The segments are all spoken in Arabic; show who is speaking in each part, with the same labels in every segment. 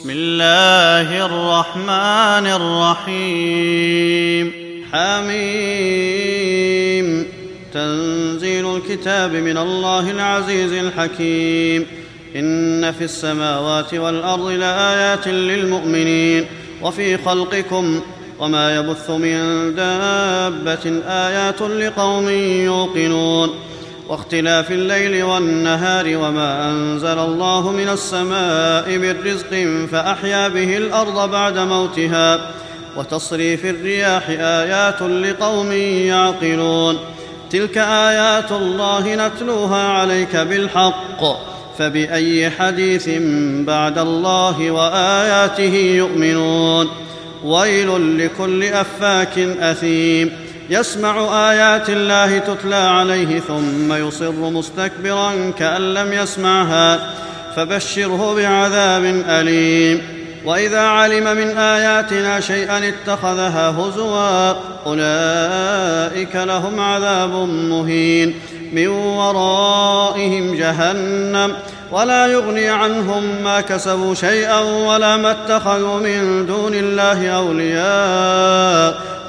Speaker 1: بسم الله الرحمن الرحيم. حميم. تنزيل الكتاب من الله العزيز الحكيم. إن في السماوات والأرض لآيات للمؤمنين. وفي خلقكم وما يبث من دابة آيات لقوم يوقنون. واختلاف الليل والنهار وما أنزل الله من السماء من رزق فأحيا به الأرض بعد موتها وتصريف الرياح آيات لقوم يعقلون. تلك آيات الله نتلوها عليك بالحق فبأي حديث بعد الله وآياته يؤمنون؟ ويل لكل أفاك أثيم. يسمع آيات الله تتلى عليه ثم يصر مستكبرا كأن لم يسمعها فبشره بعذاب أليم. وإذا علم من آياتنا شيئا اتخذها هزوا أولئك لهم عذاب مهين. من ورائهم جهنم. ولا يغني عنهم ما كسبوا شيئا ولا ما اتخذوا من دون الله أولياء.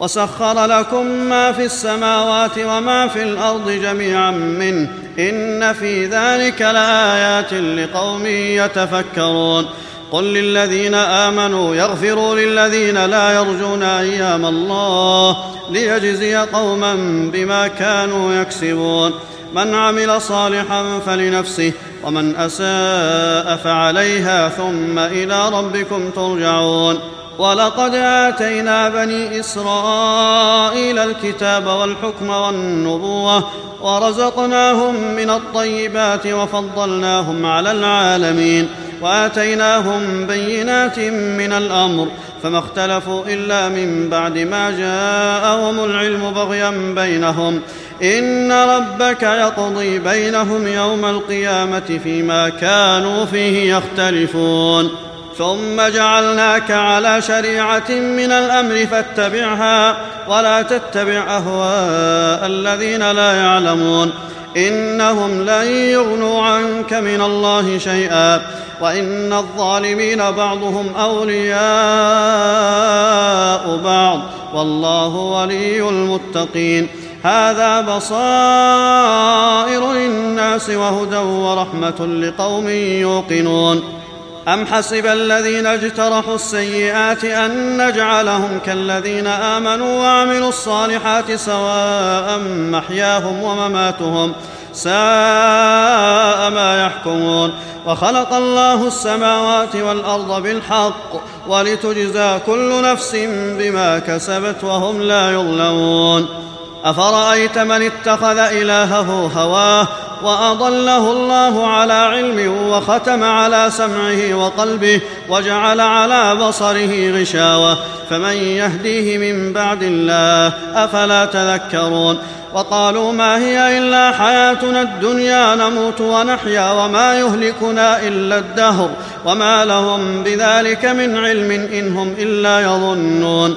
Speaker 1: وسخر لكم ما في السماوات وما في الأرض جميعا منه. إن في ذلك لآيات لقوم يتفكرون. قل للذين آمنوا يغفروا للذين لا يرجون أيام الله ليجزي قوما بما كانوا يكسبون. من عمل صالحا فلنفسه ومن أساء فعليها ثم إلى ربكم ترجعون. ولقد آتينا بني إسرائيل الكتاب والحكم والنبوة ورزقناهم من الطيبات وفضلناهم على العالمين وآتيناهم بينات من الأمر فما اختلفوا إلا من بعد ما جاءهم العلم بغيا بينهم إن ربك يقضي بينهم يوم القيامة فيما كانوا فيه يختلفون ثم جعلناك على شريعة من الأمر فاتبعها ولا تتبع أهواء الذين لا يعلمون. إنهم لن يغنوا عنك من الله شيئا وإن الظالمين بعضهم أولياء بعض. والله ولي المتقين. هذا بصائر للناس وهدى ورحمة لقوم يوقنون. أم حسب الذين اجترحوا السيئات أن نجعلهم كالذين آمنوا وعملوا الصالحات سواء محياهم ومماتهم ساء ما يحكمون. وخلق الله السماوات والأرض بالحق ولتجزى كل نفس بما كسبت وهم لا يظلمون. أفرأيت من اتخذ إلهه هواه؟ وأضله الله على علم وختم على سمعه وقلبه وجعل على بصره غشاوة فمن يهديه من بعد الله أفلا تذكرون وقالوا ما هي إلا حياتنا الدنيا نموت ونحيا وما يهلكنا إلا الدهر وما لهم بذلك من علم إن هم إلا يظنون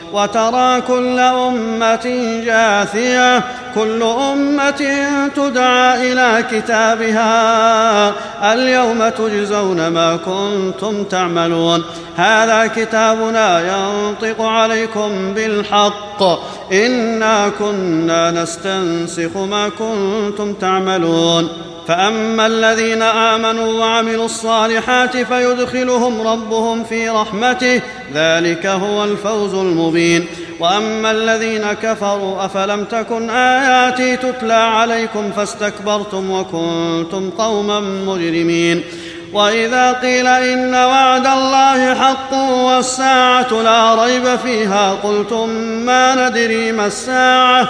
Speaker 1: وترى كل أمة جاثية كل أمة تدعى إلى كتابها. اليوم تجزون ما كنتم تعملون. هذا كتابنا ينطق عليكم بالحق. إنا كنا نستنسخ ما كنتم تعملون. فأما الذين آمنوا وعملوا الصالحات فيدخلهم ربهم في رحمته ذلك هو الفوز المبين. وأما الذين كفروا أفلم تكن آياتي تتلى عليكم فاستكبرتم وكنتم قوما مجرمين. وإذا قيل إن وعد الله حق والساعة لا ريب فيها قلتم ما ندري ما الساعة؟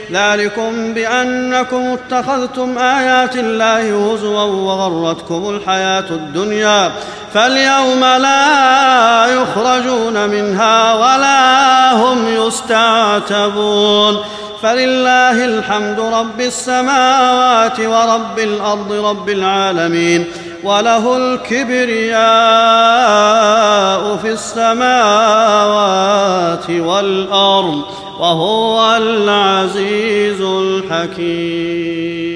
Speaker 1: ذلكم بأنكم اتخذتم آيات الله هزوا وغرتكم الحياة الدنيا فاليوم لا يخرجون منها ولا هم يستعتبون فلله الحمد رب السماوات ورب الأرض رب العالمين وله الكبرياء في السماوات والأرض وهو العزيز الحكيم